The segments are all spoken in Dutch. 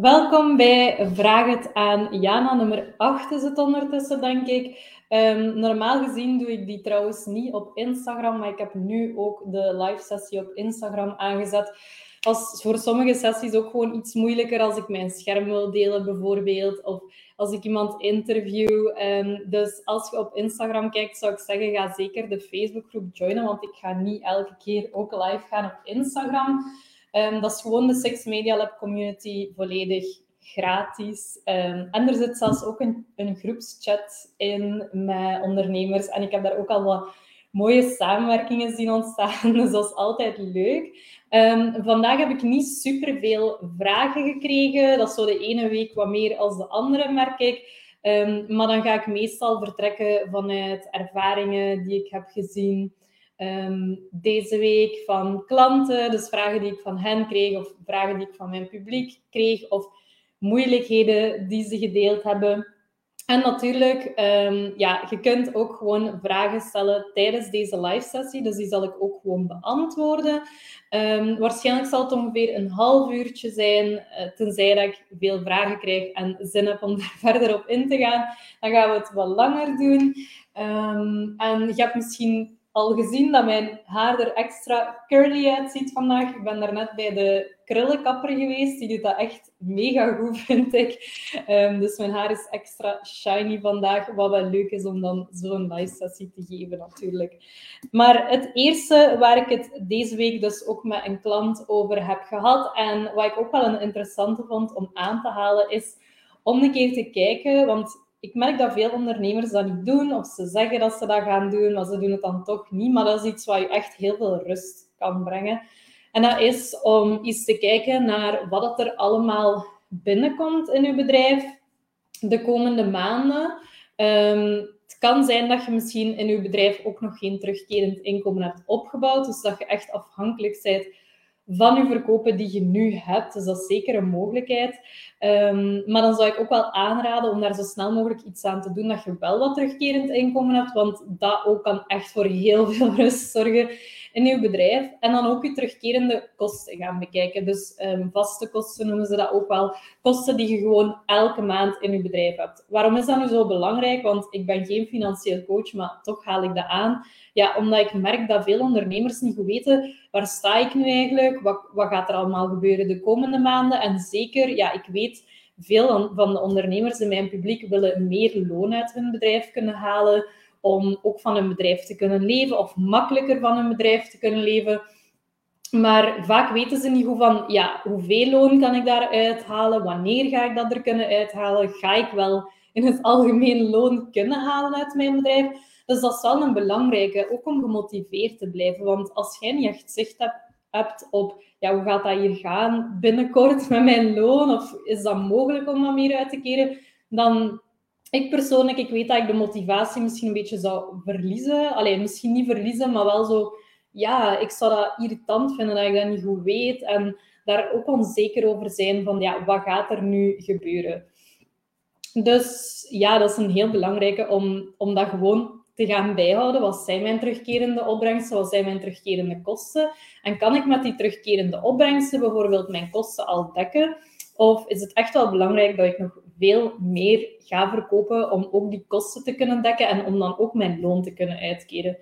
Welkom bij Vraag het aan Jana. Nummer 8 is het ondertussen, denk ik. Um, normaal gezien doe ik die trouwens niet op Instagram, maar ik heb nu ook de live sessie op Instagram aangezet. Was voor sommige sessies ook gewoon iets moeilijker als ik mijn scherm wil delen, bijvoorbeeld. Of als ik iemand interview. Um, dus als je op Instagram kijkt, zou ik zeggen, ga zeker de Facebookgroep joinen, want ik ga niet elke keer ook live gaan op Instagram. Um, dat is gewoon de Six Media Lab community volledig gratis. Um, en er zit zelfs ook een, een groepschat in met ondernemers. En ik heb daar ook al wat mooie samenwerkingen zien ontstaan. Dus dat is altijd leuk. Um, vandaag heb ik niet superveel vragen gekregen. Dat is zo de ene week wat meer als de andere, merk ik. Maar dan ga ik meestal vertrekken vanuit ervaringen die ik heb gezien um, deze week van klanten. Dus vragen die ik van hen kreeg of vragen die ik van mijn publiek kreeg of moeilijkheden die ze gedeeld hebben. En natuurlijk, um, ja, je kunt ook gewoon vragen stellen tijdens deze live sessie. Dus die zal ik ook gewoon beantwoorden. Um, waarschijnlijk zal het ongeveer een half uurtje zijn, uh, tenzij dat ik veel vragen krijg en zin heb om daar verder op in te gaan. Dan gaan we het wat langer doen. En je hebt misschien al gezien dat mijn haar er extra curly uitziet vandaag. Ik ben daarnet bij de krullenkapper geweest. Die doet dat echt mega goed, vind ik. Um, dus mijn haar is extra shiny vandaag. Wat wel leuk is om dan zo'n live sessie te geven, natuurlijk. Maar het eerste waar ik het deze week dus ook met een klant over heb gehad. En wat ik ook wel een interessante vond om aan te halen, is om een keer te kijken. Want ik merk dat veel ondernemers dat niet doen, of ze zeggen dat ze dat gaan doen, maar ze doen het dan toch niet. Maar dat is iets wat je echt heel veel rust kan brengen. En dat is om eens te kijken naar wat er allemaal binnenkomt in je bedrijf de komende maanden. Um, het kan zijn dat je misschien in je bedrijf ook nog geen terugkerend inkomen hebt opgebouwd, dus dat je echt afhankelijk bent van je verkopen die je nu hebt. Dus dat is zeker een mogelijkheid. Um, maar dan zou ik ook wel aanraden om daar zo snel mogelijk iets aan te doen dat je wel wat terugkerend inkomen hebt, want dat ook kan echt voor heel veel rust zorgen in je bedrijf. En dan ook je terugkerende kosten gaan bekijken. Dus um, vaste kosten noemen ze dat ook wel. Kosten die je gewoon elke maand in je bedrijf hebt. Waarom is dat nu zo belangrijk? Want ik ben geen financieel coach, maar toch haal ik dat aan. Ja, omdat ik merk dat veel ondernemers niet goed weten waar sta ik nu eigenlijk? Wat, wat gaat er allemaal gebeuren de komende maanden? En zeker, ja, ik weet veel van de ondernemers in mijn publiek willen meer loon uit hun bedrijf kunnen halen om ook van hun bedrijf te kunnen leven of makkelijker van hun bedrijf te kunnen leven. Maar vaak weten ze niet hoe van, ja, hoeveel loon kan ik daar uithalen? Wanneer ga ik dat er kunnen uithalen? Ga ik wel in het algemeen loon kunnen halen uit mijn bedrijf? Dus dat is wel een belangrijke, ook om gemotiveerd te blijven. Want als jij niet echt zicht hebt, hebt op, ja, hoe gaat dat hier gaan binnenkort met mijn loon? Of is dat mogelijk om dat meer uit te keren? Dan ik persoonlijk, ik weet dat ik de motivatie misschien een beetje zou verliezen. Alleen misschien niet verliezen, maar wel zo... Ja, ik zou dat irritant vinden dat ik dat niet goed weet. En daar ook onzeker over zijn van, ja, wat gaat er nu gebeuren? Dus ja, dat is een heel belangrijke om, om dat gewoon te gaan bijhouden. Wat zijn mijn terugkerende opbrengsten? Wat zijn mijn terugkerende kosten? En kan ik met die terugkerende opbrengsten bijvoorbeeld mijn kosten al dekken? Of is het echt wel belangrijk dat ik nog veel meer ga verkopen om ook die kosten te kunnen dekken en om dan ook mijn loon te kunnen uitkeren.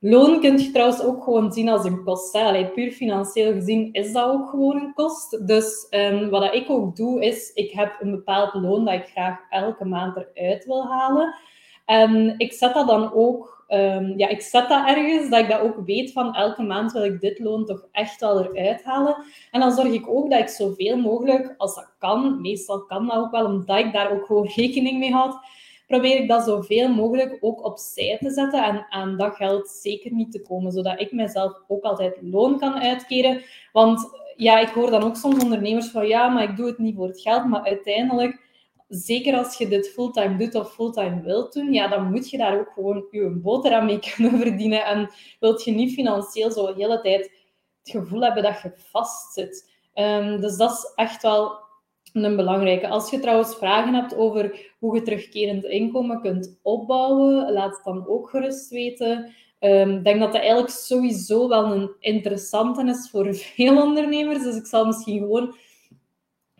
Loon kun je trouwens ook gewoon zien als een kost. Hè. puur financieel gezien is dat ook gewoon een kost. Dus um, wat ik ook doe, is ik heb een bepaald loon dat ik graag elke maand eruit wil halen. En ik zet dat dan ook um, ja, ik zet dat ergens, dat ik dat ook weet van elke maand wil ik dit loon toch echt wel eruit halen. En dan zorg ik ook dat ik zoveel mogelijk, als dat kan, meestal kan dat ook wel, omdat ik daar ook gewoon rekening mee houd, probeer ik dat zoveel mogelijk ook opzij te zetten en aan dat geld zeker niet te komen, zodat ik mezelf ook altijd loon kan uitkeren. Want ja, ik hoor dan ook soms ondernemers van ja, maar ik doe het niet voor het geld, maar uiteindelijk zeker als je dit fulltime doet of fulltime wilt doen, ja, dan moet je daar ook gewoon je boterham mee kunnen verdienen. En wilt je niet financieel zo de hele tijd het gevoel hebben dat je vastzit. Um, dus dat is echt wel een belangrijke. Als je trouwens vragen hebt over hoe je terugkerend inkomen kunt opbouwen, laat het dan ook gerust weten. Ehm, ik denk dat dat eigenlijk sowieso wel een interessante is voor veel ondernemers. Dus ik zal misschien gewoon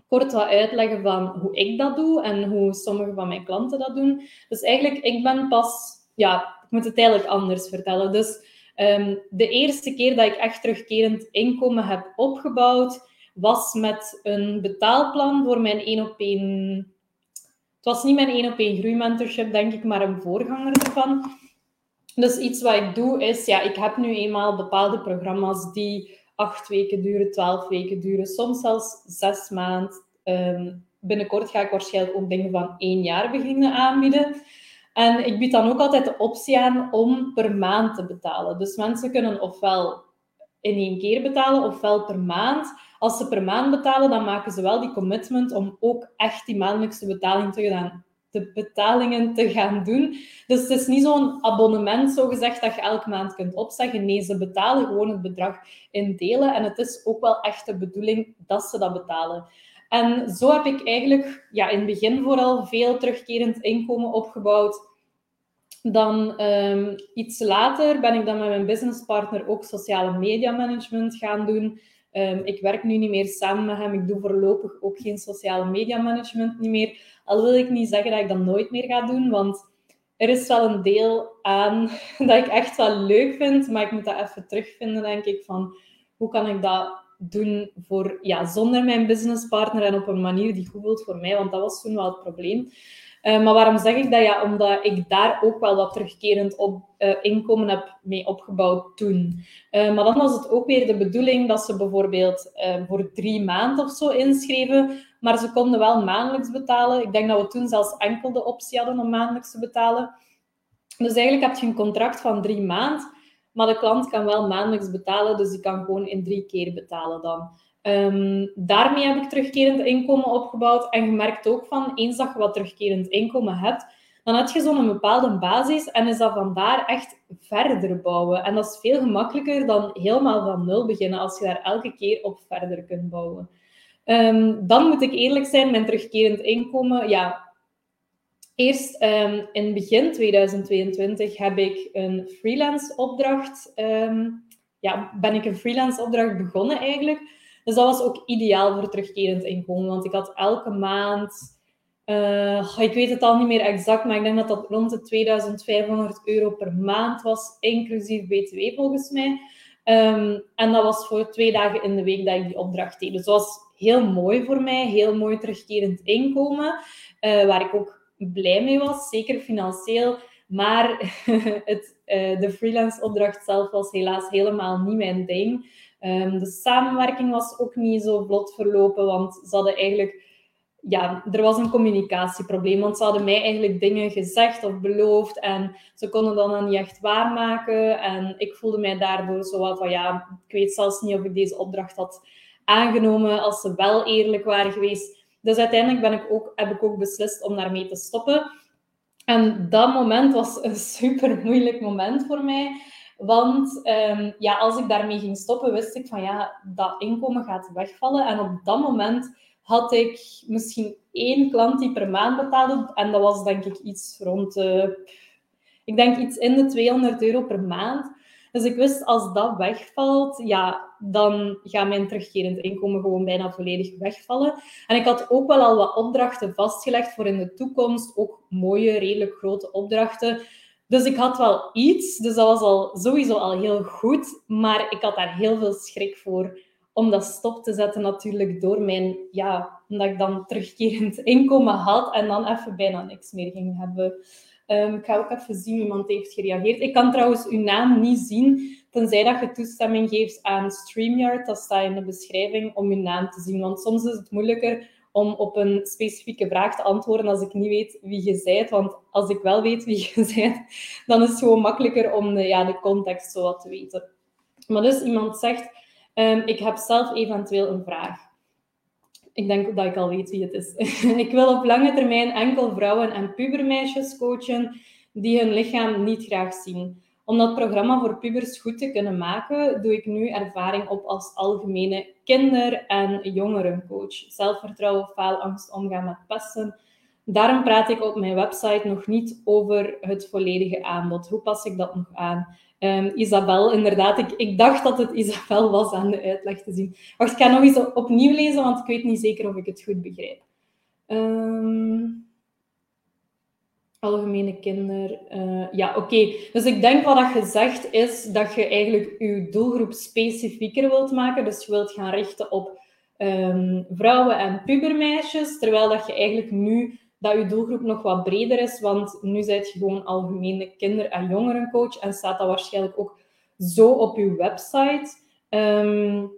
kort wat uitleggen van hoe ik dat doe en hoe sommige van mijn klanten dat doen. Dus eigenlijk, ik ben pas... Ja, ik moet het eigenlijk anders vertellen. Dus ehm, de eerste keer dat ik echt terugkerend inkomen heb opgebouwd, was met een betaalplan voor mijn één op één. Het was niet mijn één op één groeimentorship, denk ik, maar een voorganger ervan. Dus iets wat ik doe is, ja, ik heb nu eenmaal bepaalde programma's die acht weken duren, twaalf weken duren, soms zelfs zes maanden. Ehm, binnenkort ga ik waarschijnlijk ook dingen van één jaar beginnen aanbieden. En ik bied dan ook altijd de optie aan om per maand te betalen. Dus mensen kunnen ofwel in één keer betalen, ofwel per maand. Als ze per maand betalen, dan maken ze wel die commitment om ook echt die maandelijkse betaling te gaan, de betalingen te gaan doen. Dus het is niet zo'n abonnement, zo gezegd, dat je elke maand kunt opzeggen. Nee, ze betalen gewoon het bedrag in delen. En het is ook wel echt de bedoeling dat ze dat betalen. En zo heb ik eigenlijk ja, in het begin vooral veel terugkerend inkomen opgebouwd. Dan um, iets later ben ik dan met mijn businesspartner ook sociale media management gaan doen. Um, ik werk nu niet meer samen met hem. Ik doe voorlopig ook geen sociale media management niet meer. Al wil ik niet zeggen dat ik dat nooit meer ga doen, want er is wel een deel aan dat ik echt wel leuk vind, maar ik moet dat even terugvinden, denk ik, van hoe kan ik dat doen voor, ja, zonder mijn businesspartner en op een manier die goed voelt voor mij, want dat was toen wel het probleem. Uh, maar waarom zeg ik dat? Ja, omdat ik daar ook wel wat terugkerend op, uh, inkomen heb mee opgebouwd toen. Uh, maar dan was het ook weer de bedoeling dat ze bijvoorbeeld voor drie maanden of zo inschreven, maar ze konden wel maandelijks betalen. Ik denk dat we toen zelfs enkel de optie hadden om maandelijks te betalen. Dus eigenlijk heb je een contract van drie maanden, maar de klant kan wel maandelijks betalen, dus die kan gewoon in drie keer betalen dan. Um, daarmee heb ik terugkerend inkomen opgebouwd en gemerkt ook van, eens dat je wat terugkerend inkomen hebt, dan heb je zo'n bepaalde basis en is dat vandaar echt verder bouwen. En dat is veel gemakkelijker dan helemaal van nul beginnen, als je daar elke keer op verder kunt bouwen. Um, dan moet ik eerlijk zijn, mijn terugkerend inkomen, ja, Eerst um, in begin 2022 heb ik een freelance opdracht, ja, ben ik een freelance opdracht begonnen eigenlijk. Dus dat was ook ideaal voor terugkerend inkomen, want ik had elke maand, uh, ik weet het al niet meer exact, maar ik denk dat dat rond de 2500 euro per maand was, inclusief BTW volgens mij. En dat was voor twee dagen in de week dat ik die opdracht deed. Dus dat was heel mooi voor mij, heel mooi terugkerend inkomen, uh, waar ik ook blij mee was, zeker financieel. Maar het, uh, de freelance opdracht zelf was helaas helemaal niet mijn ding. Um, de samenwerking was ook niet zo vlot verlopen, want ze hadden eigenlijk... Ja, er was een communicatieprobleem, want ze hadden mij eigenlijk dingen gezegd of beloofd en ze konden dat dan niet echt waarmaken. En ik voelde mij daardoor zo van, ja, ik weet zelfs niet of ik deze opdracht had aangenomen als ze wel eerlijk waren geweest. Dus uiteindelijk ben ik ook, heb ik ook beslist om daarmee te stoppen. En dat moment was een super moeilijk moment voor mij. Want um, ja, als ik daarmee ging stoppen, wist ik van ja, dat inkomen gaat wegvallen. En op dat moment had ik misschien één klant die per maand betaalde. En dat was denk ik iets rond, ik denk iets in de 200 euro per maand. Dus ik wist, als dat wegvalt, ja, dan gaat mijn terugkerend inkomen gewoon bijna volledig wegvallen. En ik had ook wel al wat opdrachten vastgelegd voor in de toekomst. Ook mooie, redelijk grote opdrachten. Dus ik had wel iets, dus dat was al sowieso al heel goed. Maar ik had daar heel veel schrik voor om dat stop te zetten natuurlijk door mijn, ja, omdat ik dan terugkerend inkomen had en dan even bijna niks meer ging hebben. Um, ik ga ook even zien, iemand heeft gereageerd. Ik kan trouwens uw naam niet zien, tenzij dat je toestemming geeft aan StreamYard. Dat staat in de beschrijving om uw naam te zien. Want soms is het moeilijker om op een specifieke vraag te antwoorden als ik niet weet wie je bent. Want als ik wel weet wie je bent, dan is het gewoon makkelijker om de, ja, de context zo wat te weten. Maar dus iemand zegt, um, ik heb zelf eventueel een vraag. Ik denk dat ik al weet wie het is. ik wil op lange termijn enkel vrouwen en pubermeisjes coachen die hun lichaam niet graag zien. Om dat programma voor pubers goed te kunnen maken, doe ik nu ervaring op als algemene kinder- en jongerencoach. Zelfvertrouwen, faalangst, omgaan met pesten. Daarom praat ik op mijn website nog niet over het volledige aanbod. Hoe pas ik dat nog aan? Um, Isabel, inderdaad. Ik, ik dacht dat het Isabel was aan de uitleg te zien. Wacht, ik ga nog eens opnieuw lezen, want ik weet niet zeker of ik het goed begrijp. Um, algemene kinder. Uh, ja, oké. Dus ik denk wat dat gezegd is dat je eigenlijk je doelgroep specifieker wilt maken. Dus je wilt gaan richten op um, vrouwen en pubermeisjes, terwijl dat je eigenlijk nu dat je doelgroep nog wat breder is, want nu zijt je gewoon algemene kinder- en jongerencoach en staat dat waarschijnlijk ook zo op je website. Um,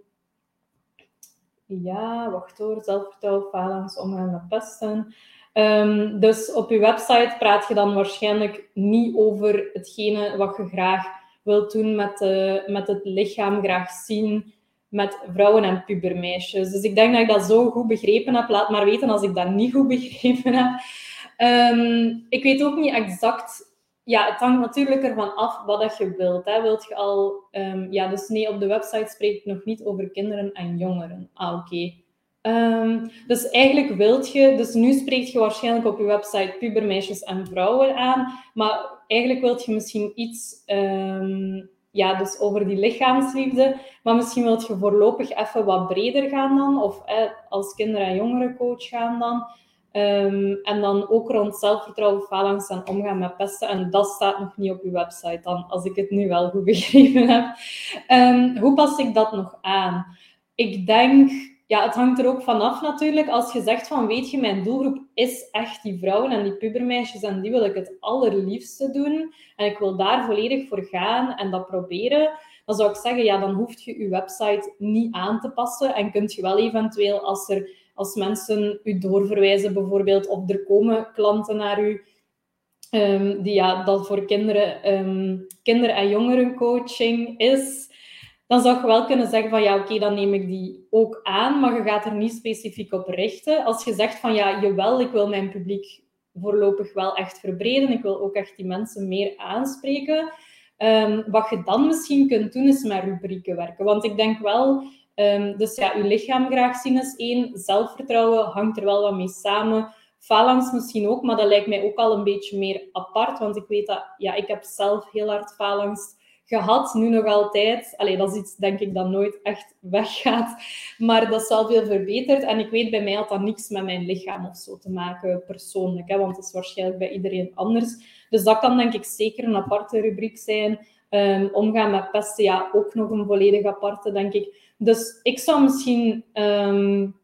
ja, wacht hoor, zelfvertrouwen, phalanx, omgaan met pesten. Um, dus op je website praat je dan waarschijnlijk niet over hetgene wat je graag wilt doen met, de, met het lichaam, graag zien met vrouwen en pubermeisjes. Dus ik denk dat ik dat zo goed begrepen heb. Laat maar weten als ik dat niet goed begrepen heb. Um, ik weet ook niet exact. Ja, het hangt natuurlijk ervan af wat dat je wilt. Hè. Wilt je al... Um, ja, dus nee, op de website spreekt nog niet over kinderen en jongeren. Ah, oké. Um, dus eigenlijk wilt je... Dus nu spreekt je waarschijnlijk op je website pubermeisjes en vrouwen aan. Maar eigenlijk wilt je misschien iets ja, dus over die lichaamsliefde. Maar misschien wilt je voorlopig even wat breder gaan dan, of als kinder- en jongerencoach gaan dan. Um, en dan ook rond zelfvertrouwen, phalanx en omgaan met pesten. En dat staat nog niet op je website dan, als ik het nu wel goed begrepen heb. Um, hoe pas ik dat nog aan? Ik denk ja, het hangt er ook vanaf natuurlijk. Als je zegt van, weet je, mijn doelgroep is echt die vrouwen en die pubermeisjes en die wil ik het allerliefste doen en ik wil daar volledig voor gaan en dat proberen, dan zou ik zeggen, ja, dan hoef je je website niet aan te passen en kunt je wel eventueel, als, er, als mensen u doorverwijzen bijvoorbeeld, of er komen klanten naar u, um, die ja, dat voor kinderen, um, kinder- en jongerencoaching is dan zou je wel kunnen zeggen van ja, oké, dan neem ik die ook aan, maar je gaat er niet specifiek op richten. Als je zegt van ja, jawel, ik wil mijn publiek voorlopig wel echt verbreden, ik wil ook echt die mensen meer aanspreken. Um, wat je dan misschien kunt doen, is met rubrieken werken. Want ik denk wel, um, dus ja, je lichaam graag zien is één, zelfvertrouwen hangt er wel wat mee samen. Phalanx misschien ook, maar dat lijkt mij ook al een beetje meer apart, want ik weet dat, ja, ik heb zelf heel hard phalanx gehad, nu nog altijd. Allee, dat is iets, denk ik, dat nooit echt weggaat. Maar dat is wel veel verbeterd. En ik weet, bij mij had dat niks met mijn lichaam of zo te maken, persoonlijk. Hè, want dat is waarschijnlijk bij iedereen anders. Dus dat kan, denk ik, zeker een aparte rubriek zijn. Um, omgaan met pesten, ja, ook nog een volledig aparte, denk ik. Dus ik zou misschien... Um,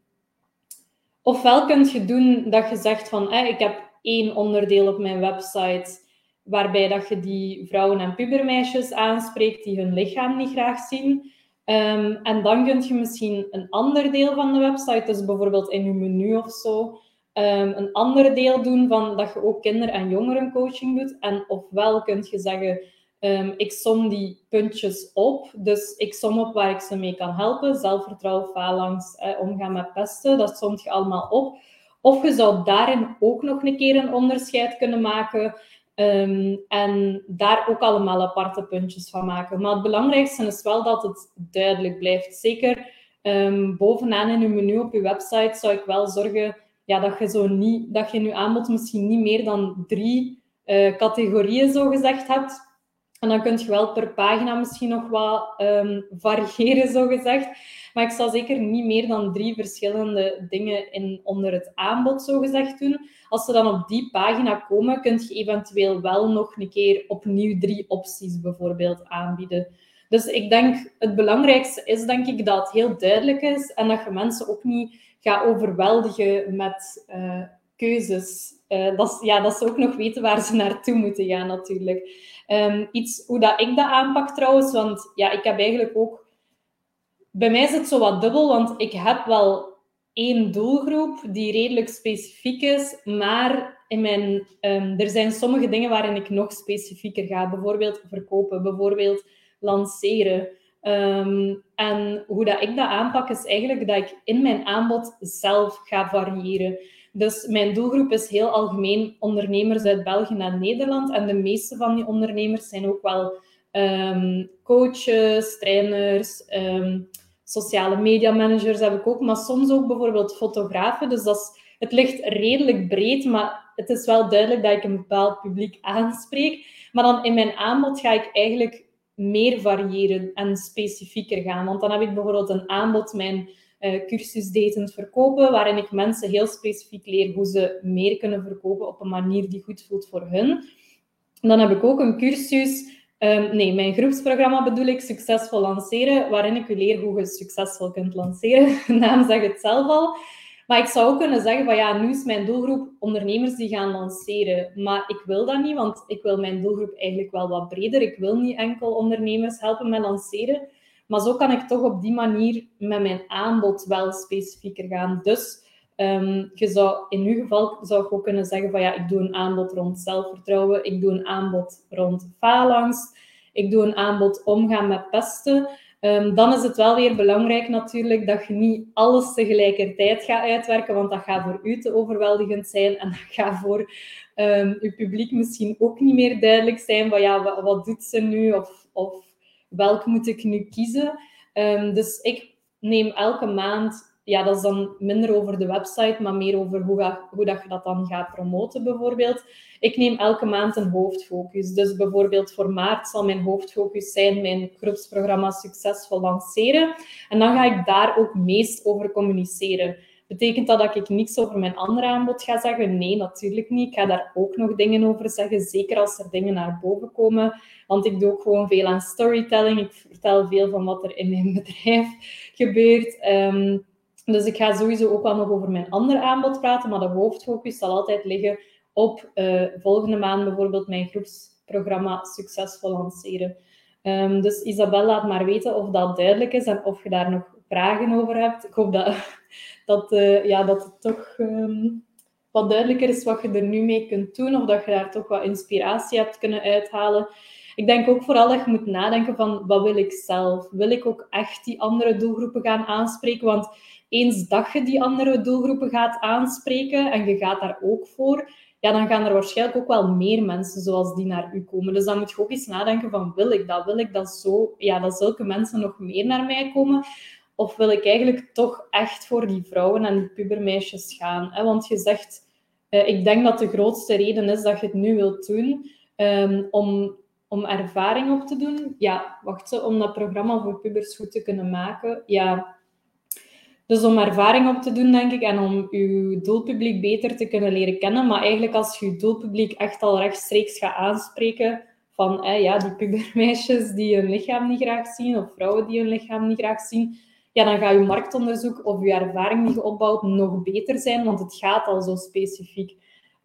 ofwel kunt je doen dat je zegt van, ik heb één onderdeel op mijn website waarbij dat je die vrouwen en pubermeisjes aanspreekt die hun lichaam niet graag zien. Um, en dan kun je misschien een ander deel van de website, dus bijvoorbeeld in je menu of zo, um, een ander deel doen van dat je ook kinder- en jongerencoaching doet. En ofwel kun je zeggen, um, ik som die puntjes op, dus ik som op waar ik ze mee kan helpen. Zelfvertrouwen, phalanx, eh, omgaan met pesten, dat somt je allemaal op. Of je zou daarin ook nog een keer een onderscheid kunnen maken Um, en daar ook allemaal aparte puntjes van maken. Maar het belangrijkste is wel dat het duidelijk blijft. Zeker um, bovenaan in je menu op je website zou ik wel zorgen ja, dat je zo niet, dat je in aanbod misschien niet meer dan drie uh, categorieën zo gezegd hebt. En dan kun je wel per pagina misschien nog wat um, variëren, zo gezegd. Maar ik zal zeker niet meer dan drie verschillende dingen in, onder het aanbod, zo gezegd, doen. Als ze dan op die pagina komen, kun je eventueel wel nog een keer opnieuw drie opties bijvoorbeeld aanbieden. Dus ik denk, het belangrijkste is denk ik dat het heel duidelijk is en dat je mensen ook niet gaat overweldigen met uh, keuzes. Uh, dat, ja, dat ze ook nog weten waar ze naartoe moeten gaan natuurlijk. Um, iets hoe dat ik dat aanpak trouwens, want ja, ik heb eigenlijk ook... Bij mij is het zo wat dubbel, want ik heb wel één doelgroep die redelijk specifiek is, maar in mijn, um, er zijn sommige dingen waarin ik nog specifieker ga. Bijvoorbeeld verkopen, bijvoorbeeld lanceren. Um, en hoe dat ik dat aanpak, is eigenlijk dat ik in mijn aanbod zelf ga variëren. Dus mijn doelgroep is heel algemeen ondernemers uit België en Nederland. En de meeste van die ondernemers zijn ook wel um, coaches, trainers, um, sociale media managers heb ik ook, maar soms ook bijvoorbeeld fotografen. Dus dat is, het ligt redelijk breed, maar het is wel duidelijk dat ik een bepaald publiek aanspreek. Maar dan in mijn aanbod ga ik eigenlijk meer variëren en specifieker gaan. Want dan heb ik bijvoorbeeld een aanbod, mijn cursus datend verkopen, waarin ik mensen heel specifiek leer hoe ze meer kunnen verkopen op een manier die goed voelt voor hun. dan heb ik ook een cursus Um, nee, mijn groepsprogramma bedoel ik succesvol lanceren, waarin ik u leer hoe je succesvol kunt lanceren. De naam zegt het zelf al. Maar ik zou ook kunnen zeggen van ja, nu is mijn doelgroep ondernemers die gaan lanceren. Maar ik wil dat niet, want ik wil mijn doelgroep eigenlijk wel wat breder. Ik wil niet enkel ondernemers helpen met lanceren. Maar zo kan ik toch op die manier met mijn aanbod wel specifieker gaan. Dus um, je zou, in uw geval zou ik ook kunnen zeggen van ja, ik doe een aanbod rond zelfvertrouwen. Ik doe een aanbod rond faalangst. Ik doe een aanbod omgaan met pesten. Ehm, dan is het wel weer belangrijk natuurlijk dat je niet alles tegelijkertijd gaat uitwerken, want dat gaat voor u te overweldigend zijn en dat gaat voor um, uw publiek misschien ook niet meer duidelijk zijn van ja, wat, wat doet ze nu of, of welk moet ik nu kiezen. Um, dus ik neem elke maand ja, dat is dan minder over de website, maar meer over hoe, ga, hoe dat je dat dan gaat promoten, bijvoorbeeld. Ik neem elke maand een hoofdfocus. Dus bijvoorbeeld voor maart zal mijn hoofdfocus zijn mijn groepsprogramma succesvol lanceren. En dan ga ik daar ook meest over communiceren. Betekent dat dat ik niets over mijn andere aanbod ga zeggen? Nee, natuurlijk niet. Ik ga daar ook nog dingen over zeggen, zeker als er dingen naar boven komen. Want ik doe ook gewoon veel aan storytelling. Ik vertel veel van wat er in mijn bedrijf gebeurt. Um, dus ik ga sowieso ook wel nog over mijn andere aanbod praten, maar de hoofdfocus zal altijd liggen op uh, volgende maand bijvoorbeeld mijn groepsprogramma succesvol lanceren. Um, dus Isabel, laat maar weten of dat duidelijk is en of je daar nog vragen over hebt. Ik hoop dat, dat, uh, ja, dat het toch um, wat duidelijker is wat je er nu mee kunt doen, of dat je daar toch wat inspiratie hebt kunnen uithalen. Ik denk ook vooral dat je moet nadenken van wat wil ik zelf? Wil ik ook echt die andere doelgroepen gaan aanspreken? Want eens dat je die andere doelgroepen gaat aanspreken en je gaat daar ook voor, ja, dan gaan er waarschijnlijk ook wel meer mensen zoals die naar u komen. Dus dan moet je ook eens nadenken van, wil ik dat? Wil ik dat zo, ja, dat zulke mensen nog meer naar mij komen? Of wil ik eigenlijk toch echt voor die vrouwen en die pubermeisjes gaan? Hè? Want je zegt, uh, ik denk dat de grootste reden is dat je het nu wilt doen, um, om, om ervaring op te doen. Ja, wacht, om dat programma voor pubers goed te kunnen maken. Ja, dus om ervaring op te doen, denk ik, en om je doelpubliek beter te kunnen leren kennen. Maar eigenlijk als je je doelpubliek echt al rechtstreeks gaat aanspreken van eh, ja, die pubermeisjes die hun lichaam niet graag zien of vrouwen die hun lichaam niet graag zien, ja, dan gaat je marktonderzoek of je ervaring die je opbouwt nog beter zijn, want het gaat al zo specifiek.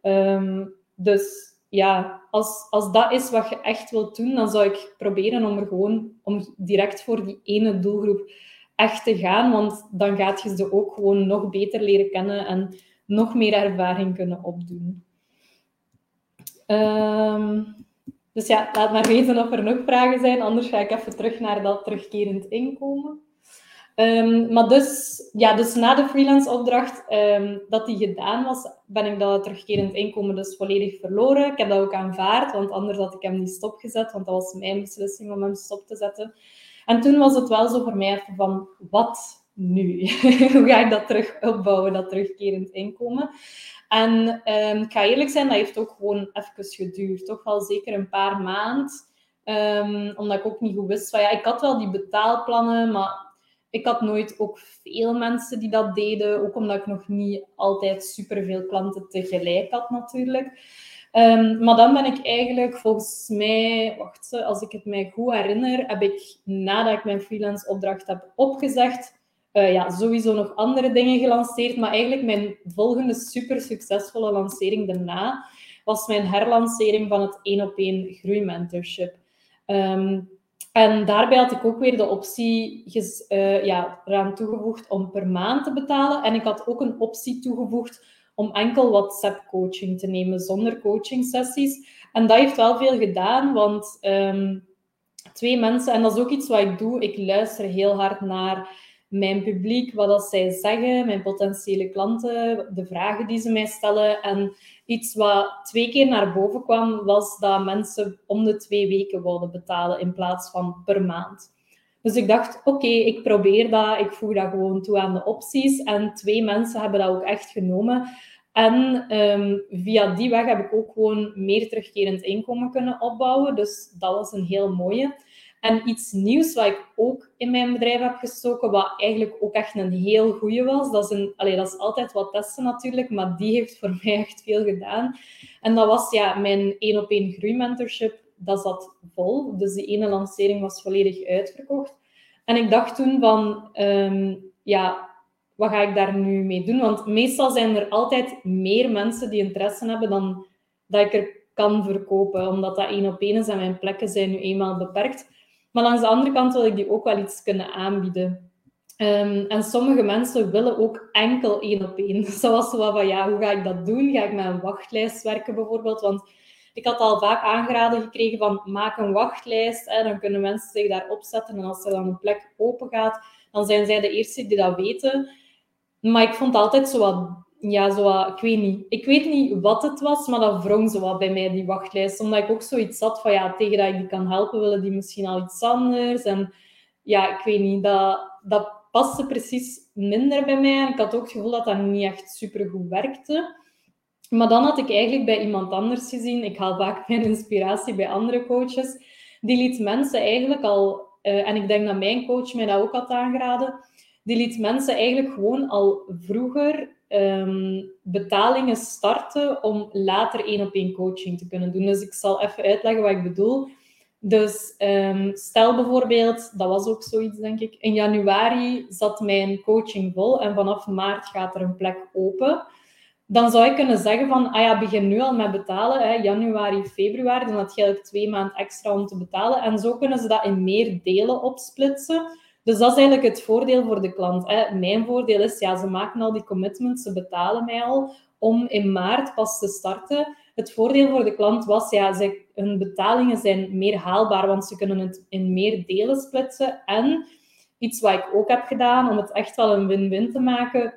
Um, dus ja, als, als dat is wat je echt wilt doen, dan zou ik proberen om er gewoon om direct voor die ene doelgroep echt te gaan, want dan gaat je ze ook gewoon nog beter leren kennen en nog meer ervaring kunnen opdoen. Um, dus ja, laat maar weten of er nog vragen zijn, anders ga ik even terug naar dat terugkerend inkomen. Um, maar dus, ja, dus na de freelance opdracht um, dat die gedaan was, ben ik dat terugkerend inkomen dus volledig verloren. Ik heb dat ook aanvaard, want anders had ik hem niet stopgezet, want dat was mijn beslissing om hem stop te zetten. En toen was het wel zo voor mij van, wat nu? Hoe ga ik dat terug opbouwen, dat terugkerend inkomen? En um, ik ga eerlijk zijn, dat heeft ook gewoon even geduurd. Toch wel zeker een paar maanden. Omdat ik ook niet goed wist van, ja, ik had wel die betaalplannen, maar ik had nooit ook veel mensen die dat deden. Ook omdat ik nog niet altijd superveel klanten tegelijk had natuurlijk. Um, maar dan ben ik eigenlijk volgens mij, wacht, als ik het mij goed herinner, heb ik nadat ik mijn freelance opdracht heb opgezegd, uh, ja, sowieso nog andere dingen gelanceerd. Maar eigenlijk mijn volgende super succesvolle lancering daarna was mijn herlancering van het 1 op 1 groeimentorship. Um, en daarbij had ik ook weer de optie uh, ja, eraan toegevoegd om per maand te betalen. En ik had ook een optie toegevoegd om enkel WhatsApp-coaching te nemen, zonder coaching-sessies. En dat heeft wel veel gedaan, want ehm, twee mensen, en dat is ook iets wat ik doe, ik luister heel hard naar mijn publiek, wat dat zij zeggen, mijn potentiële klanten, de vragen die ze mij stellen. En iets wat twee keer naar boven kwam, was dat mensen om de twee weken wilden betalen in plaats van per maand. Dus ik dacht, oké, ik probeer dat, ik voeg dat gewoon toe aan de opties. En twee mensen hebben dat ook echt genomen. En ehm, via die weg heb ik ook gewoon meer terugkerend inkomen kunnen opbouwen. Dus dat was een heel mooie. En iets nieuws wat ik ook in mijn bedrijf heb gestoken, wat eigenlijk ook echt een heel goede was. Dat is, een, allee, dat is altijd wat testen natuurlijk, maar die heeft voor mij echt veel gedaan. En dat was ja, mijn één op één groeimentorship. Dat zat vol. Dus die ene lancering was volledig uitverkocht. En ik dacht toen van, ehm, ja, wat ga ik daar nu mee doen? Want meestal zijn er altijd meer mensen die interesse hebben dan dat ik er kan verkopen, omdat dat één op één is en mijn plekken zijn nu eenmaal beperkt. Maar langs de andere kant wil ik die ook wel iets kunnen aanbieden. Um, en sommige mensen willen ook enkel één op één. Zoals zo van, ja, hoe ga ik dat doen? Ga ik met een wachtlijst werken bijvoorbeeld? Want ik had al vaak aangeraden gekregen van, maak een wachtlijst. Hè, dan kunnen mensen zich daar opzetten. En als er dan een plek open gaat, dan zijn zij de eerste die dat weten. Maar ik vond altijd zo wat ja, zo ik weet niet. Ik weet niet wat het was, maar dat wrong zo wat bij mij, die wachtlijst. Omdat ik ook zoiets had van, ja, tegen dat ik die kan helpen, willen die misschien al iets anders. En ja, ik weet niet, dat, dat paste precies minder bij mij. En ik had ook het gevoel dat dat niet echt supergoed werkte. Maar dan had ik eigenlijk bij iemand anders gezien, ik haal vaak mijn inspiratie bij andere coaches, die liet mensen eigenlijk al, uh, en ik denk dat mijn coach mij dat ook had aangeraden, die liet mensen eigenlijk gewoon al vroeger um, betalingen starten om later één op één coaching te kunnen doen. Dus ik zal even uitleggen wat ik bedoel. Dus um, stel bijvoorbeeld, dat was ook zoiets denk ik, in januari zat mijn coaching vol en vanaf maart gaat er een plek open. Dan zou ik kunnen zeggen van, ah ja, begin nu al met betalen, hè, januari, februari, dan had je eigenlijk twee maanden extra om te betalen. En zo kunnen ze dat in meer delen opsplitsen. Dus dat is eigenlijk het voordeel voor de klant. Hè. Mijn voordeel is, ja, ze maken al die commitments, ze betalen mij al om in maart pas te starten. Het voordeel voor de klant was, ja, ze, hun betalingen zijn meer haalbaar, want ze kunnen het in meer delen splitsen. En iets wat ik ook heb gedaan, om het echt wel een win-win te maken,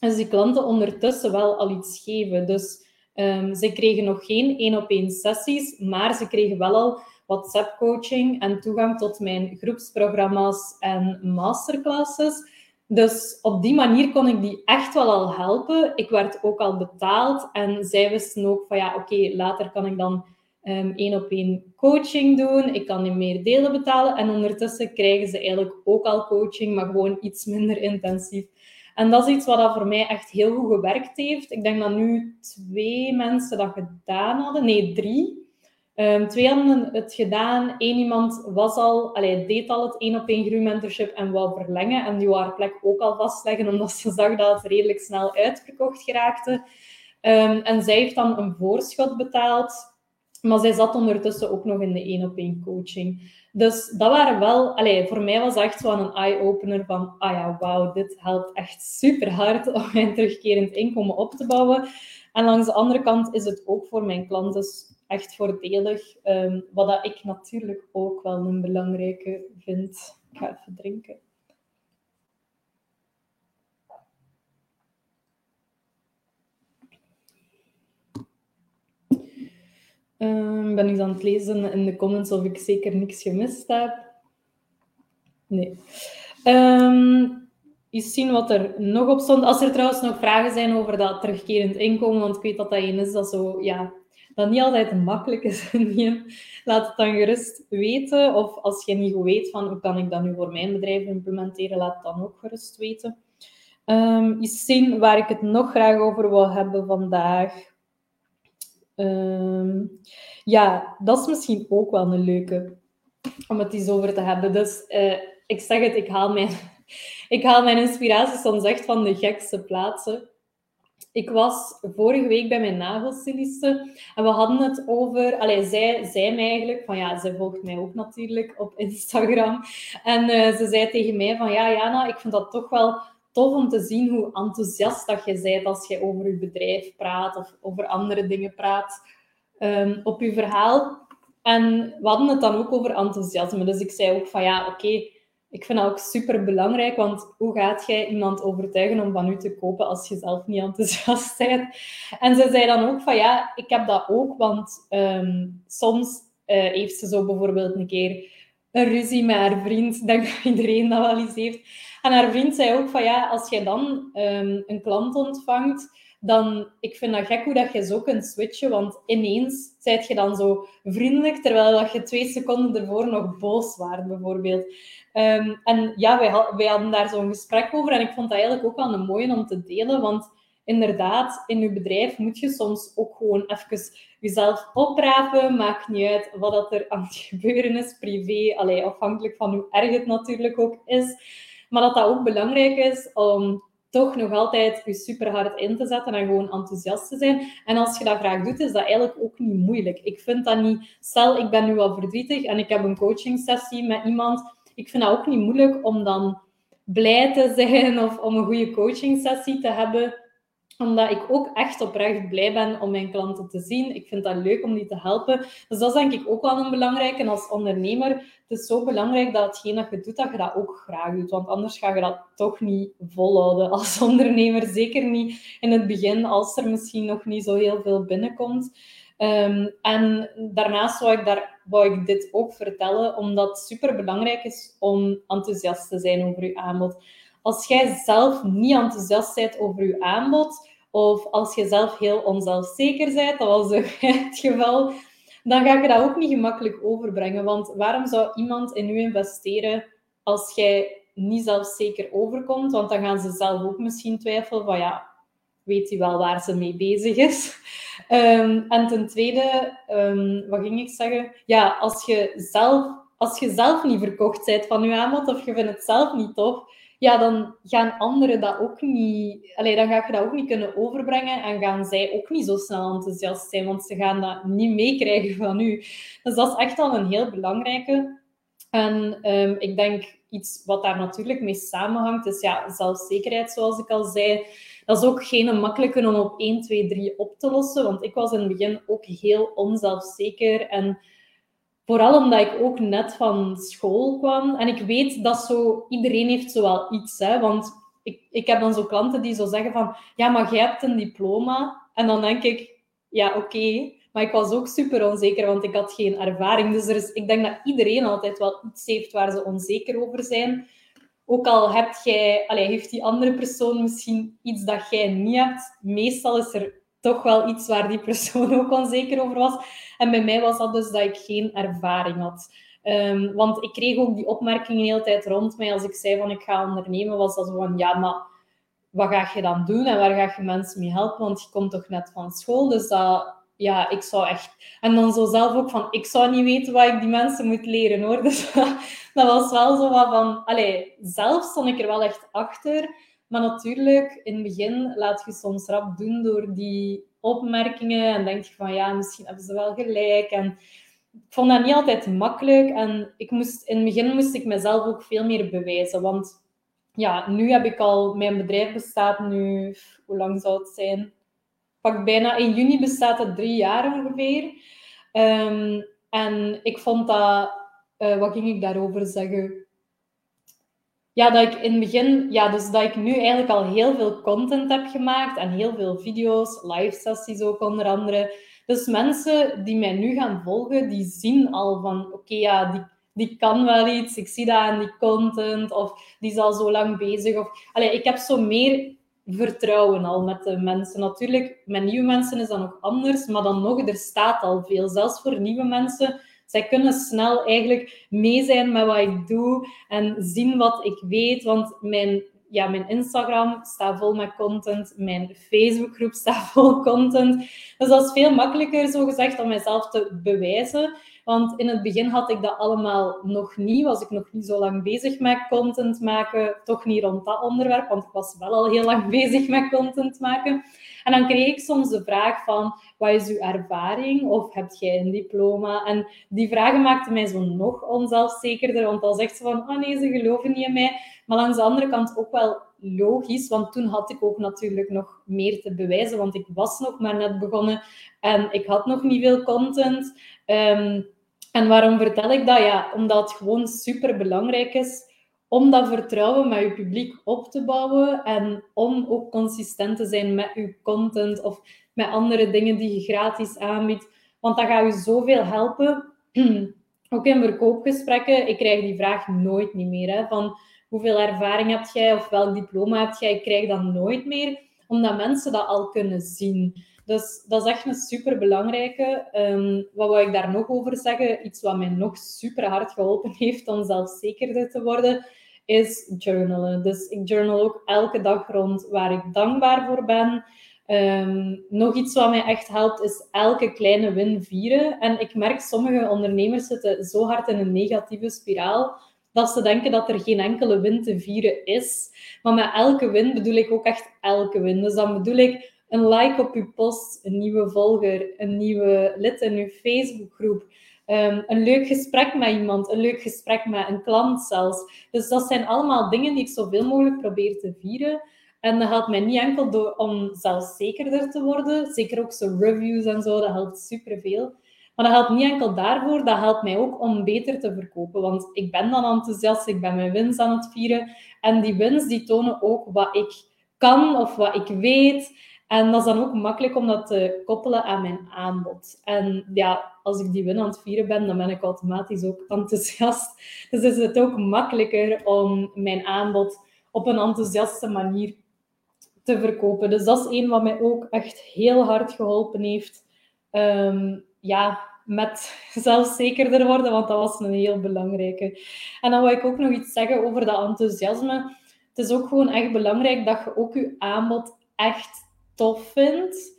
is die klanten ondertussen wel al iets geven. Dus um, ze kregen nog geen één-op-één sessies, maar ze kregen wel al WhatsApp-coaching en toegang tot mijn groepsprogramma's en masterclasses. Dus op die manier kon ik die echt wel al helpen. Ik werd ook al betaald en zij wisten ook van ja, oké, later kan ik dan um, één op één coaching doen. Ik kan in meer delen betalen en ondertussen krijgen ze eigenlijk ook al coaching, maar gewoon iets minder intensief. En dat is iets wat voor mij echt heel goed gewerkt heeft. Ik denk dat nu twee mensen dat gedaan hadden. Nee, drie. Um, twee hadden het gedaan. Eén iemand was al, allee, deed al het één op één groeimentorship en wou verlengen. En die wou haar plek ook al vastleggen, omdat ze zag dat het redelijk snel uitverkocht geraakte. Um, en zij heeft dan een voorschot betaald. Maar zij zat ondertussen ook nog in de één op één coaching. Dus dat waren wel, allee, voor mij was echt een eye-opener van, ah ja, wauw, dit helpt echt super hard om mijn terugkerend inkomen op te bouwen. En langs de andere kant is het ook voor mijn klanten echt voordelig. Um, wat dat ik natuurlijk ook wel een belangrijke vind. Ik ga even drinken. Um, ben ik aan het lezen in de comments of ik zeker niks gemist heb? Nee. Um, eens zien wat er nog op stond. Als er trouwens nog vragen zijn over dat terugkerend inkomen, want ik weet dat dat een is dat zo ja, dat niet altijd makkelijk is. laat het dan gerust weten. Of als je niet goed weet van hoe kan ik dat nu voor mijn bedrijf implementeren, laat het dan ook gerust weten. Um, eens zien waar ik het nog graag over wil hebben vandaag. Um, ja, dat is misschien ook wel een leuke om het eens over te hebben. Dus uh, ik zeg het, ik haal mijn, ik haal mijn inspiratie soms echt van de gekste plaatsen. Ik was vorige week bij mijn nagelstiliste en we hadden het over... Allee, zij zei mij eigenlijk van... Ja, zij volgt mij ook natuurlijk op Instagram. En uh, ze zei tegen mij van... Ja, Jana, ik vind dat toch wel tof om te zien hoe enthousiast dat je bent als je over je bedrijf praat of over andere dingen praat um, op je verhaal. En we hadden het dan ook over enthousiasme. Dus ik zei ook van ja, oké, ik vind dat ook super belangrijk, want hoe gaat jij iemand overtuigen om van u te kopen als je zelf niet enthousiast bent? En ze zei dan ook van ja, ik heb dat ook, want um, soms uh, heeft ze zo bijvoorbeeld een keer een ruzie met haar vriend. Denk dat iedereen dat wel eens heeft. En haar vriend zei ook van ja, als jij dan um, een klant ontvangt, dan ik vind dat gek hoe dat je zo kunt switchen, want ineens zijt je dan zo vriendelijk, terwijl dat je twee seconden ervoor nog boos waart, bijvoorbeeld. Ehm, en ja, wij, wij hadden daar zo'n gesprek over en ik vond dat eigenlijk ook wel een mooie om te delen, want inderdaad, in je bedrijf moet je soms ook gewoon even jezelf oprapen. Maakt niet uit wat dat er aan het gebeuren is, privé, allee, afhankelijk van hoe erg het natuurlijk ook is. Maar dat dat ook belangrijk is om toch nog altijd je super hard in te zetten en gewoon enthousiast te zijn. En als je dat graag doet, is dat eigenlijk ook niet moeilijk. Ik vind dat niet... Stel, ik ben nu wel verdrietig en ik heb een coaching sessie met iemand. Ik vind dat ook niet moeilijk om dan blij te zijn of om een goede coaching sessie te hebben omdat ik ook echt oprecht blij ben om mijn klanten te zien. Ik vind dat leuk om die te helpen. Dus dat is denk ik ook wel een belangrijke. En als ondernemer, het is zo belangrijk dat hetgeen dat je doet, dat je dat ook graag doet. Want anders ga je dat toch niet volhouden als ondernemer. Zeker niet in het begin, als er misschien nog niet zo heel veel binnenkomt. Um, en daarnaast wou ik, daar, wou ik dit ook vertellen, omdat het super belangrijk is om enthousiast te zijn over je aanbod als jij zelf niet enthousiast bent over je aanbod, of als je zelf heel onzelfzeker bent, dat was het geval, dan ga je dat ook niet gemakkelijk overbrengen. Want waarom zou iemand in u investeren als jij niet zelfzeker overkomt? Want dan gaan ze zelf ook misschien twijfelen van ja, weet hij wel waar ze mee bezig is? Um, en ten tweede, um, wat ging ik zeggen? Ja, als je zelf, als je zelf niet verkocht bent van je aanbod of je vindt het zelf niet tof, ja, dan gaan anderen dat ook niet... Allee, dan ga je dat ook niet kunnen overbrengen en gaan zij ook niet zo snel enthousiast zijn, want ze gaan dat niet meekrijgen van u. Dus dat is echt al een heel belangrijke. En um, ik denk iets wat daar natuurlijk mee samenhangt, is ja, zelfzekerheid, zoals ik al zei. Dat is ook geen makkelijke om op 1, 2, 3 op te lossen, want ik was in het begin ook heel onzelfzeker en Vooral omdat ik ook net van school kwam. En ik weet dat zo... Iedereen heeft zo wel iets, hè. Want ik, ik heb dan zo klanten die zo zeggen van... Ja, maar jij hebt een diploma. En dan denk ik... Ja, oké. Maar ik was ook super onzeker, want ik had geen ervaring. Dus er is, ik denk dat iedereen altijd wel iets heeft waar ze onzeker over zijn. Ook al hebt jij, allez, heeft die andere persoon misschien iets dat jij niet hebt. Meestal is er toch wel iets waar die persoon ook onzeker over was. En bij mij was dat dus dat ik geen ervaring had. Um, want ik kreeg ook die opmerkingen de hele tijd rond mij. Als ik zei van ik ga ondernemen, was dat zo van ja, maar wat ga je dan doen en waar ga je mensen mee helpen? Want je komt toch net van school. Dus dat, ja, ik zou echt... En dan zo zelf ook van, ik zou niet weten wat ik die mensen moet leren, hoor. Dus dat was wel zo wat van... Allee, zelf stond ik er wel echt achter. Maar natuurlijk, in het begin laat je soms rap doen door die opmerkingen en denk je van ja, misschien hebben ze wel gelijk. En ik vond dat niet altijd makkelijk en ik moest, in het begin moest ik mezelf ook veel meer bewijzen. Want ja, nu heb ik al, mijn bedrijf bestaat nu, hoe lang zou het zijn? Pak bijna in juni bestaat het drie jaar ongeveer. Ehm, en ik vond dat, uh, wat ging ik daarover zeggen? ja, dat ik in het begin, ja, dus dat ik nu eigenlijk al heel veel content heb gemaakt en heel veel video's, live sessies ook onder andere. Dus mensen die mij nu gaan volgen, die zien al van, oké, ja, die, die kan wel iets, ik zie dat aan die content, of die is al zo lang bezig. Of, allee, ik heb zo meer vertrouwen al met de mensen. Natuurlijk, met nieuwe mensen is dat nog anders, maar dan nog, er staat al veel. Zelfs voor nieuwe mensen zij kunnen snel eigenlijk mee zijn met wat ik doe en zien wat ik weet. Want mijn, ja, mijn Instagram staat vol met content, mijn Facebookgroep staat vol content. Dus dat is veel makkelijker, zo gezegd, om mezelf te bewijzen. Want in het begin had ik dat allemaal nog niet. Was ik nog niet zo lang bezig met content maken. Toch niet rond dat onderwerp, want ik was wel al heel lang bezig met content maken. En dan kreeg ik soms de vraag van, wat is uw ervaring? Of heb jij een diploma? En die vragen maakten mij zo nog onzelfzekerder, want dan zegt ze van, oh nee, ze geloven niet in mij. Maar langs de andere kant ook wel logisch, want toen had ik ook natuurlijk nog meer te bewijzen, want ik was nog maar net begonnen en ik had nog niet veel content. Ehm, en waarom vertel ik dat? Ja, omdat het gewoon super belangrijk is om dat vertrouwen met je publiek op te bouwen en om ook consistent te zijn met je content of met andere dingen die je gratis aanbiedt. Want dat gaat je zoveel helpen. ook in verkoopgesprekken, ik krijg die vraag nooit niet meer. Hè, van hoeveel ervaring heb jij of welk diploma heb jij? Ik krijg dat nooit meer omdat mensen dat al kunnen zien. Dus dat is echt een super belangrijke. Ehm, wat wil ik daar nog over zeggen? Iets wat mij nog super hard geholpen heeft om zelfzekerder te worden, is journalen. Dus ik journal ook elke dag rond waar ik dankbaar voor ben. Ehm, nog iets wat mij echt helpt, is elke kleine win vieren. En ik merk sommige ondernemers zitten zo hard in een negatieve spiraal dat ze denken dat er geen enkele win te vieren is. Maar met elke win bedoel ik ook echt elke win. Dus dan bedoel ik een like op je post, een nieuwe volger, een nieuwe lid in je Facebookgroep. Um, een leuk gesprek met iemand, een leuk gesprek met een klant zelfs. Dus dat zijn allemaal dingen die ik zoveel mogelijk probeer te vieren. En dat helpt mij niet enkel door, om zelfzekerder te worden. Zeker ook zo reviews en zo, dat helpt superveel. Maar dat helpt niet enkel daarvoor, dat helpt mij ook om beter te verkopen. Want ik ben dan enthousiast, ik ben mijn wins aan het vieren. En die wins die tonen ook wat ik kan of wat ik weet. En dat is dan ook makkelijk om dat te koppelen aan mijn aanbod. En ja, als ik die win aan het vieren ben, dan ben ik automatisch ook enthousiast. Dus is het ook makkelijker om mijn aanbod op een enthousiaste manier te verkopen. Dus dat is een wat mij ook echt heel hard geholpen heeft. Um, ja, met zelfzekerder worden, want dat was een heel belangrijke. En dan wil ik ook nog iets zeggen over dat enthousiasme. Het is ook gewoon echt belangrijk dat je ook je aanbod echt tof vindt.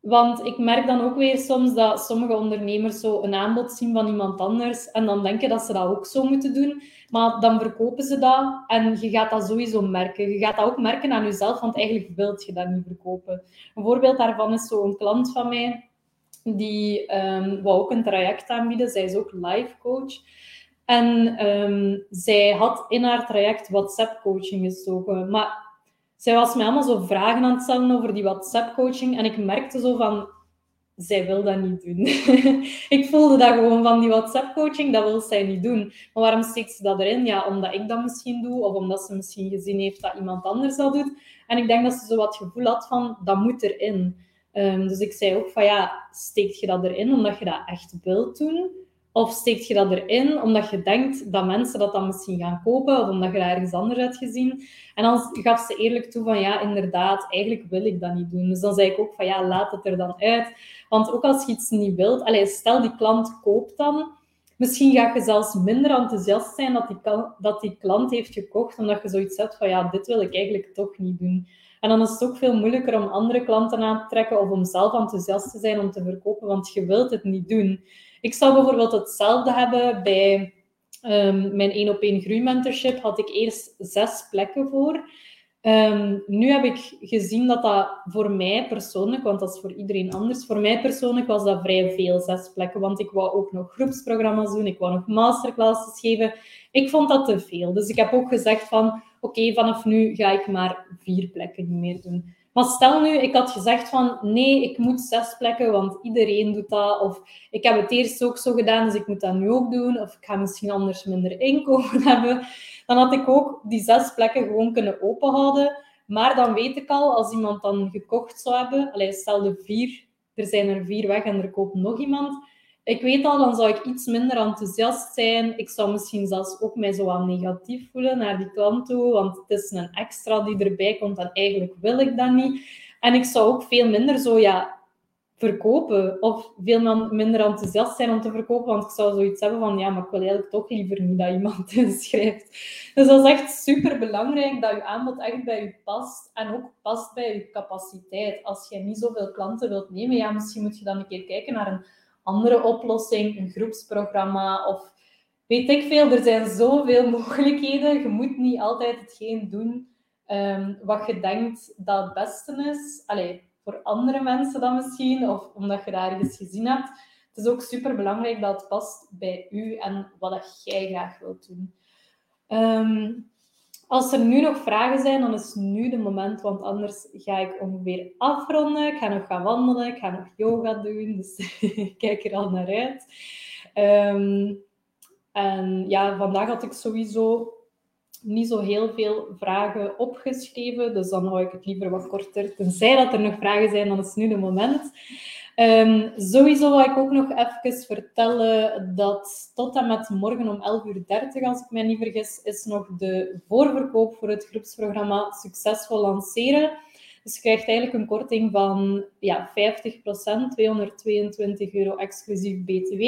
Want ik merk dan ook weer soms dat sommige ondernemers zo een aanbod zien van iemand anders en dan denken dat ze dat ook zo moeten doen. Maar dan verkopen ze dat en je gaat dat sowieso merken. Je gaat dat ook merken aan jezelf, want eigenlijk wilt je dat niet verkopen. Een voorbeeld daarvan is zo'n klant van mij, die um, wou ook een traject aanbieden. Zij is ook life coach. En um, zij had in haar traject WhatsApp coaching gestoken. Maar zij was mij allemaal zo vragen aan het stellen over die WhatsApp-coaching. En ik merkte zo van, zij wil dat niet doen. ik voelde dat gewoon van die WhatsApp-coaching, dat wil zij niet doen. Maar waarom steekt ze dat erin? Ja, omdat ik dat misschien doe, of omdat ze misschien gezien heeft dat iemand anders dat doet. En ik denk dat ze zo wat gevoel had van, dat moet erin. Um, dus ik zei ook van, ja, steekt je dat erin omdat je dat echt wilt doen? Of steekt je dat erin omdat je denkt dat mensen dat dan misschien gaan kopen of omdat je dat ergens anders hebt gezien? En dan gaf ze eerlijk toe van ja, inderdaad, eigenlijk wil ik dat niet doen. Dus dan zei ik ook van ja, laat het er dan uit. Want ook als je iets niet wilt, allez, stel die klant koopt dan, misschien ga je zelfs minder enthousiast zijn dat die, dat die klant heeft gekocht, omdat je zoiets hebt van ja, dit wil ik eigenlijk toch niet doen. En dan is het ook veel moeilijker om andere klanten aan te trekken of om zelf enthousiast te zijn om te verkopen, want je wilt het niet doen. Ik zou bijvoorbeeld hetzelfde hebben bij um, mijn 1 op 1 groeimentorship. Had ik eerst zes plekken voor. Um, nu heb ik gezien dat dat voor mij persoonlijk, want dat is voor iedereen anders, voor mij persoonlijk was dat vrij veel, zes plekken. Want ik wou ook nog groepsprogramma's doen, ik wou nog masterclasses geven. Ik vond dat te veel. Dus ik heb ook gezegd van, oké, vanaf nu ga ik maar vier plekken niet meer doen. Maar stel nu, ik had gezegd van nee, ik moet zes plekken, want iedereen doet dat. Of ik heb het eerst ook zo gedaan, dus ik moet dat nu ook doen. Of ik ga misschien anders minder inkomen hebben. Dan had ik ook die zes plekken gewoon kunnen openhouden. Maar dan weet ik al, als iemand dan gekocht zou hebben, allez, stel de vier, er zijn er vier weg en er koopt nog iemand ik weet al, dan zou ik iets minder enthousiast zijn. Ik zou misschien zelfs ook mij zo negatief voelen naar die klant toe, want het is een extra die erbij komt en eigenlijk wil ik dat niet. En ik zou ook veel minder zo, ja, verkopen of veel minder enthousiast zijn om te verkopen, want ik zou zoiets hebben van, ja, maar ik wil eigenlijk toch liever niet dat iemand inschrijft. Dus dat is echt super belangrijk dat je aanbod echt bij je past en ook past bij je capaciteit. Als je niet zoveel klanten wilt nemen, ja, misschien moet je dan een keer kijken naar een andere oplossing, een groepsprogramma of weet ik veel. Er zijn zoveel mogelijkheden. Je moet niet altijd hetgeen doen um, wat je denkt dat het beste is. Allee, voor andere mensen dan misschien, of omdat je daar ergens gezien hebt. Het is ook super belangrijk dat het past bij u en wat jij graag wilt doen. Um, als er nu nog vragen zijn, dan is nu de moment, want anders ga ik ongeveer afronden. Ik ga nog gaan wandelen, ik ga nog yoga doen, dus ik kijk er al naar uit. Um, en ja, vandaag had ik sowieso niet zo heel veel vragen opgeschreven, dus dan hou ik het liever wat korter. Tenzij dat er nog vragen zijn, dan is nu de moment. Um, sowieso wil ik ook nog even vertellen dat tot en met morgen om 11.30 uur, als ik mij niet vergis, is nog de voorverkoop voor het groepsprogramma Succesvol Lanceren. Dus je krijgt eigenlijk een korting van ja, 50%, 222 euro exclusief BTW.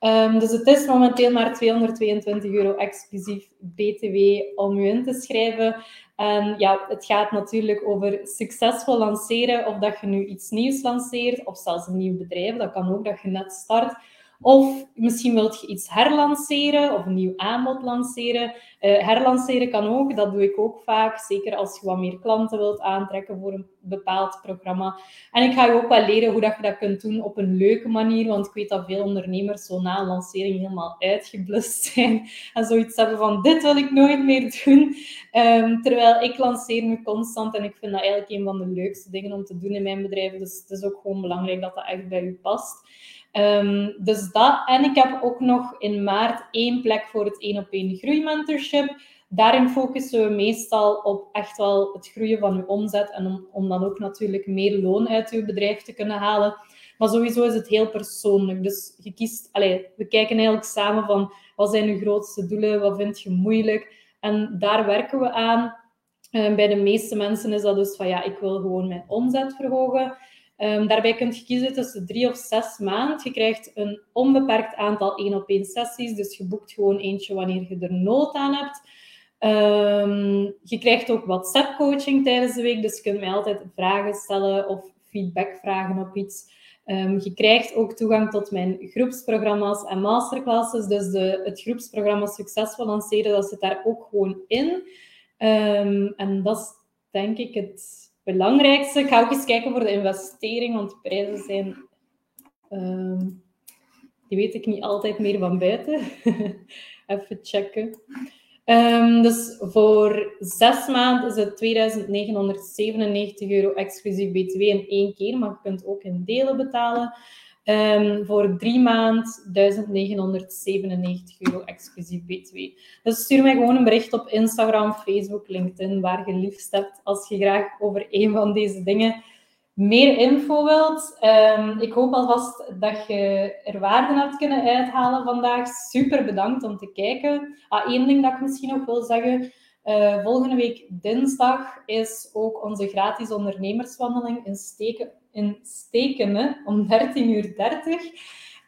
Um, dus het is momenteel maar 222 euro exclusief BTW om u in te schrijven. En ja, het gaat natuurlijk over succesvol lanceren, of dat je nu iets nieuws lanceert, of zelfs een nieuw bedrijf. Dat kan ook dat je net start. Of misschien wilt je iets herlanceren of een nieuw aanbod lanceren. Uh, herlanceren kan ook, dat doe ik ook vaak. Zeker als je wat meer klanten wilt aantrekken voor een bepaald programma. En ik ga je ook wel leren hoe dat je dat kunt doen op een leuke manier. Want ik weet dat veel ondernemers zo na een lancering helemaal uitgeblust zijn. En zoiets hebben van, dit wil ik nooit meer doen. Um, terwijl ik lanceer nu constant. En ik vind dat eigenlijk een van de leukste dingen om te doen in mijn bedrijf. Dus het is ook gewoon belangrijk dat dat echt bij u past. Um, dus dat. En ik heb ook nog in maart één plek voor het één op één groeimentorship. Daarin focussen we meestal op echt wel het groeien van uw omzet en om, om dan ook natuurlijk meer loon uit uw bedrijf te kunnen halen. Maar sowieso is het heel persoonlijk. Dus je kiest, allez, we kijken eigenlijk samen van wat zijn uw grootste doelen, wat vind je moeilijk. En daar werken we aan. Uh, bij de meeste mensen is dat dus van ja, ik wil gewoon mijn omzet verhogen. Um, daarbij kun je kiezen tussen drie of zes maanden. Je krijgt een onbeperkt aantal één op één sessies, dus je boekt gewoon eentje wanneer je er nood aan hebt. Um, je krijgt ook WhatsApp-coaching tijdens de week, dus je kunt mij altijd vragen stellen of feedback vragen op iets. Um, je krijgt ook toegang tot mijn groepsprogramma's en masterclasses. Dus de, het groepsprogramma Succesvol lanceren, dat zit daar ook gewoon in. en dat is denk ik het belangrijkste. Ik ga ook eens kijken voor de investering, want de prijzen zijn... Uh, die weet ik niet altijd meer van buiten. Even checken. Um, dus voor zes maanden is het 2997 euro exclusief BTW in één keer, maar je kunt ook in delen betalen. Um, voor drie maand 1997 euro exclusief BTW. Dus stuur mij gewoon een bericht op Instagram, Facebook, LinkedIn, waar je liefst hebt, als je graag over een van deze dingen meer info wilt. Um, ik hoop alvast dat je er waarde hebt kunnen uithalen vandaag. Super bedankt om te kijken. Ah, Eén ding dat ik misschien nog wil zeggen. Uh, volgende week dinsdag is ook onze gratis ondernemerswandeling in Steken in Stekenen om 13.30 uur. 30.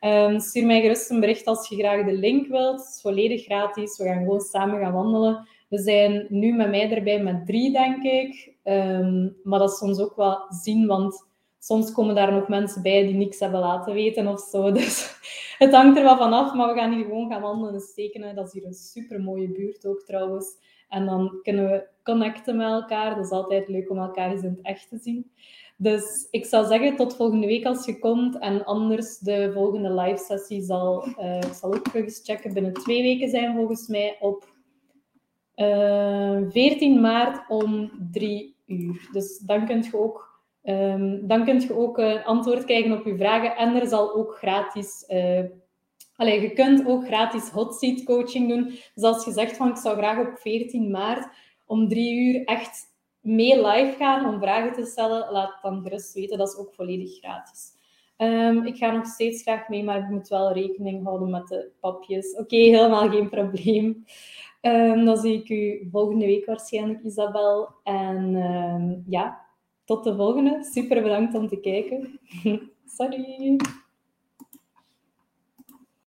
Um, stuur mij gerust een bericht als je graag de link wilt. Het is volledig gratis. We gaan gewoon samen gaan wandelen. We zijn nu met mij erbij met drie, denk ik. Um, maar dat is soms ook wel zien, want soms komen daar nog mensen bij die niks hebben laten weten of zo. Dus het hangt er wel van af. Maar we gaan hier gewoon gaan wandelen in Stekenen. Dat is hier een super mooie buurt ook trouwens. En dan kunnen we connecten met elkaar. Dat is altijd leuk om elkaar eens in het echt te zien. Dus ik zou zeggen tot volgende week als je komt. En anders de volgende live sessie zal, uh, ik zal ook terug eens checken, binnen twee weken zijn volgens mij op uh, eh, 14 maart om 3 uur. Dus dan kunt je ook, um, dan kunt je ook uh, antwoord krijgen op je vragen. En er zal ook gratis... Allee, je kunt ook gratis hot seat coaching doen. Dus als je zegt van ik zou graag op 14 maart om 3 uur echt mee live gaan om vragen te stellen, laat het dan gerust weten. Dat is ook volledig gratis. Um, ik ga nog steeds graag mee, maar ik moet wel rekening houden met de papjes. Oké, helemaal geen probleem. Um, dan zie ik u volgende week waarschijnlijk, Isabel. En um, ja, tot de volgende. Super bedankt om te kijken. Sorry.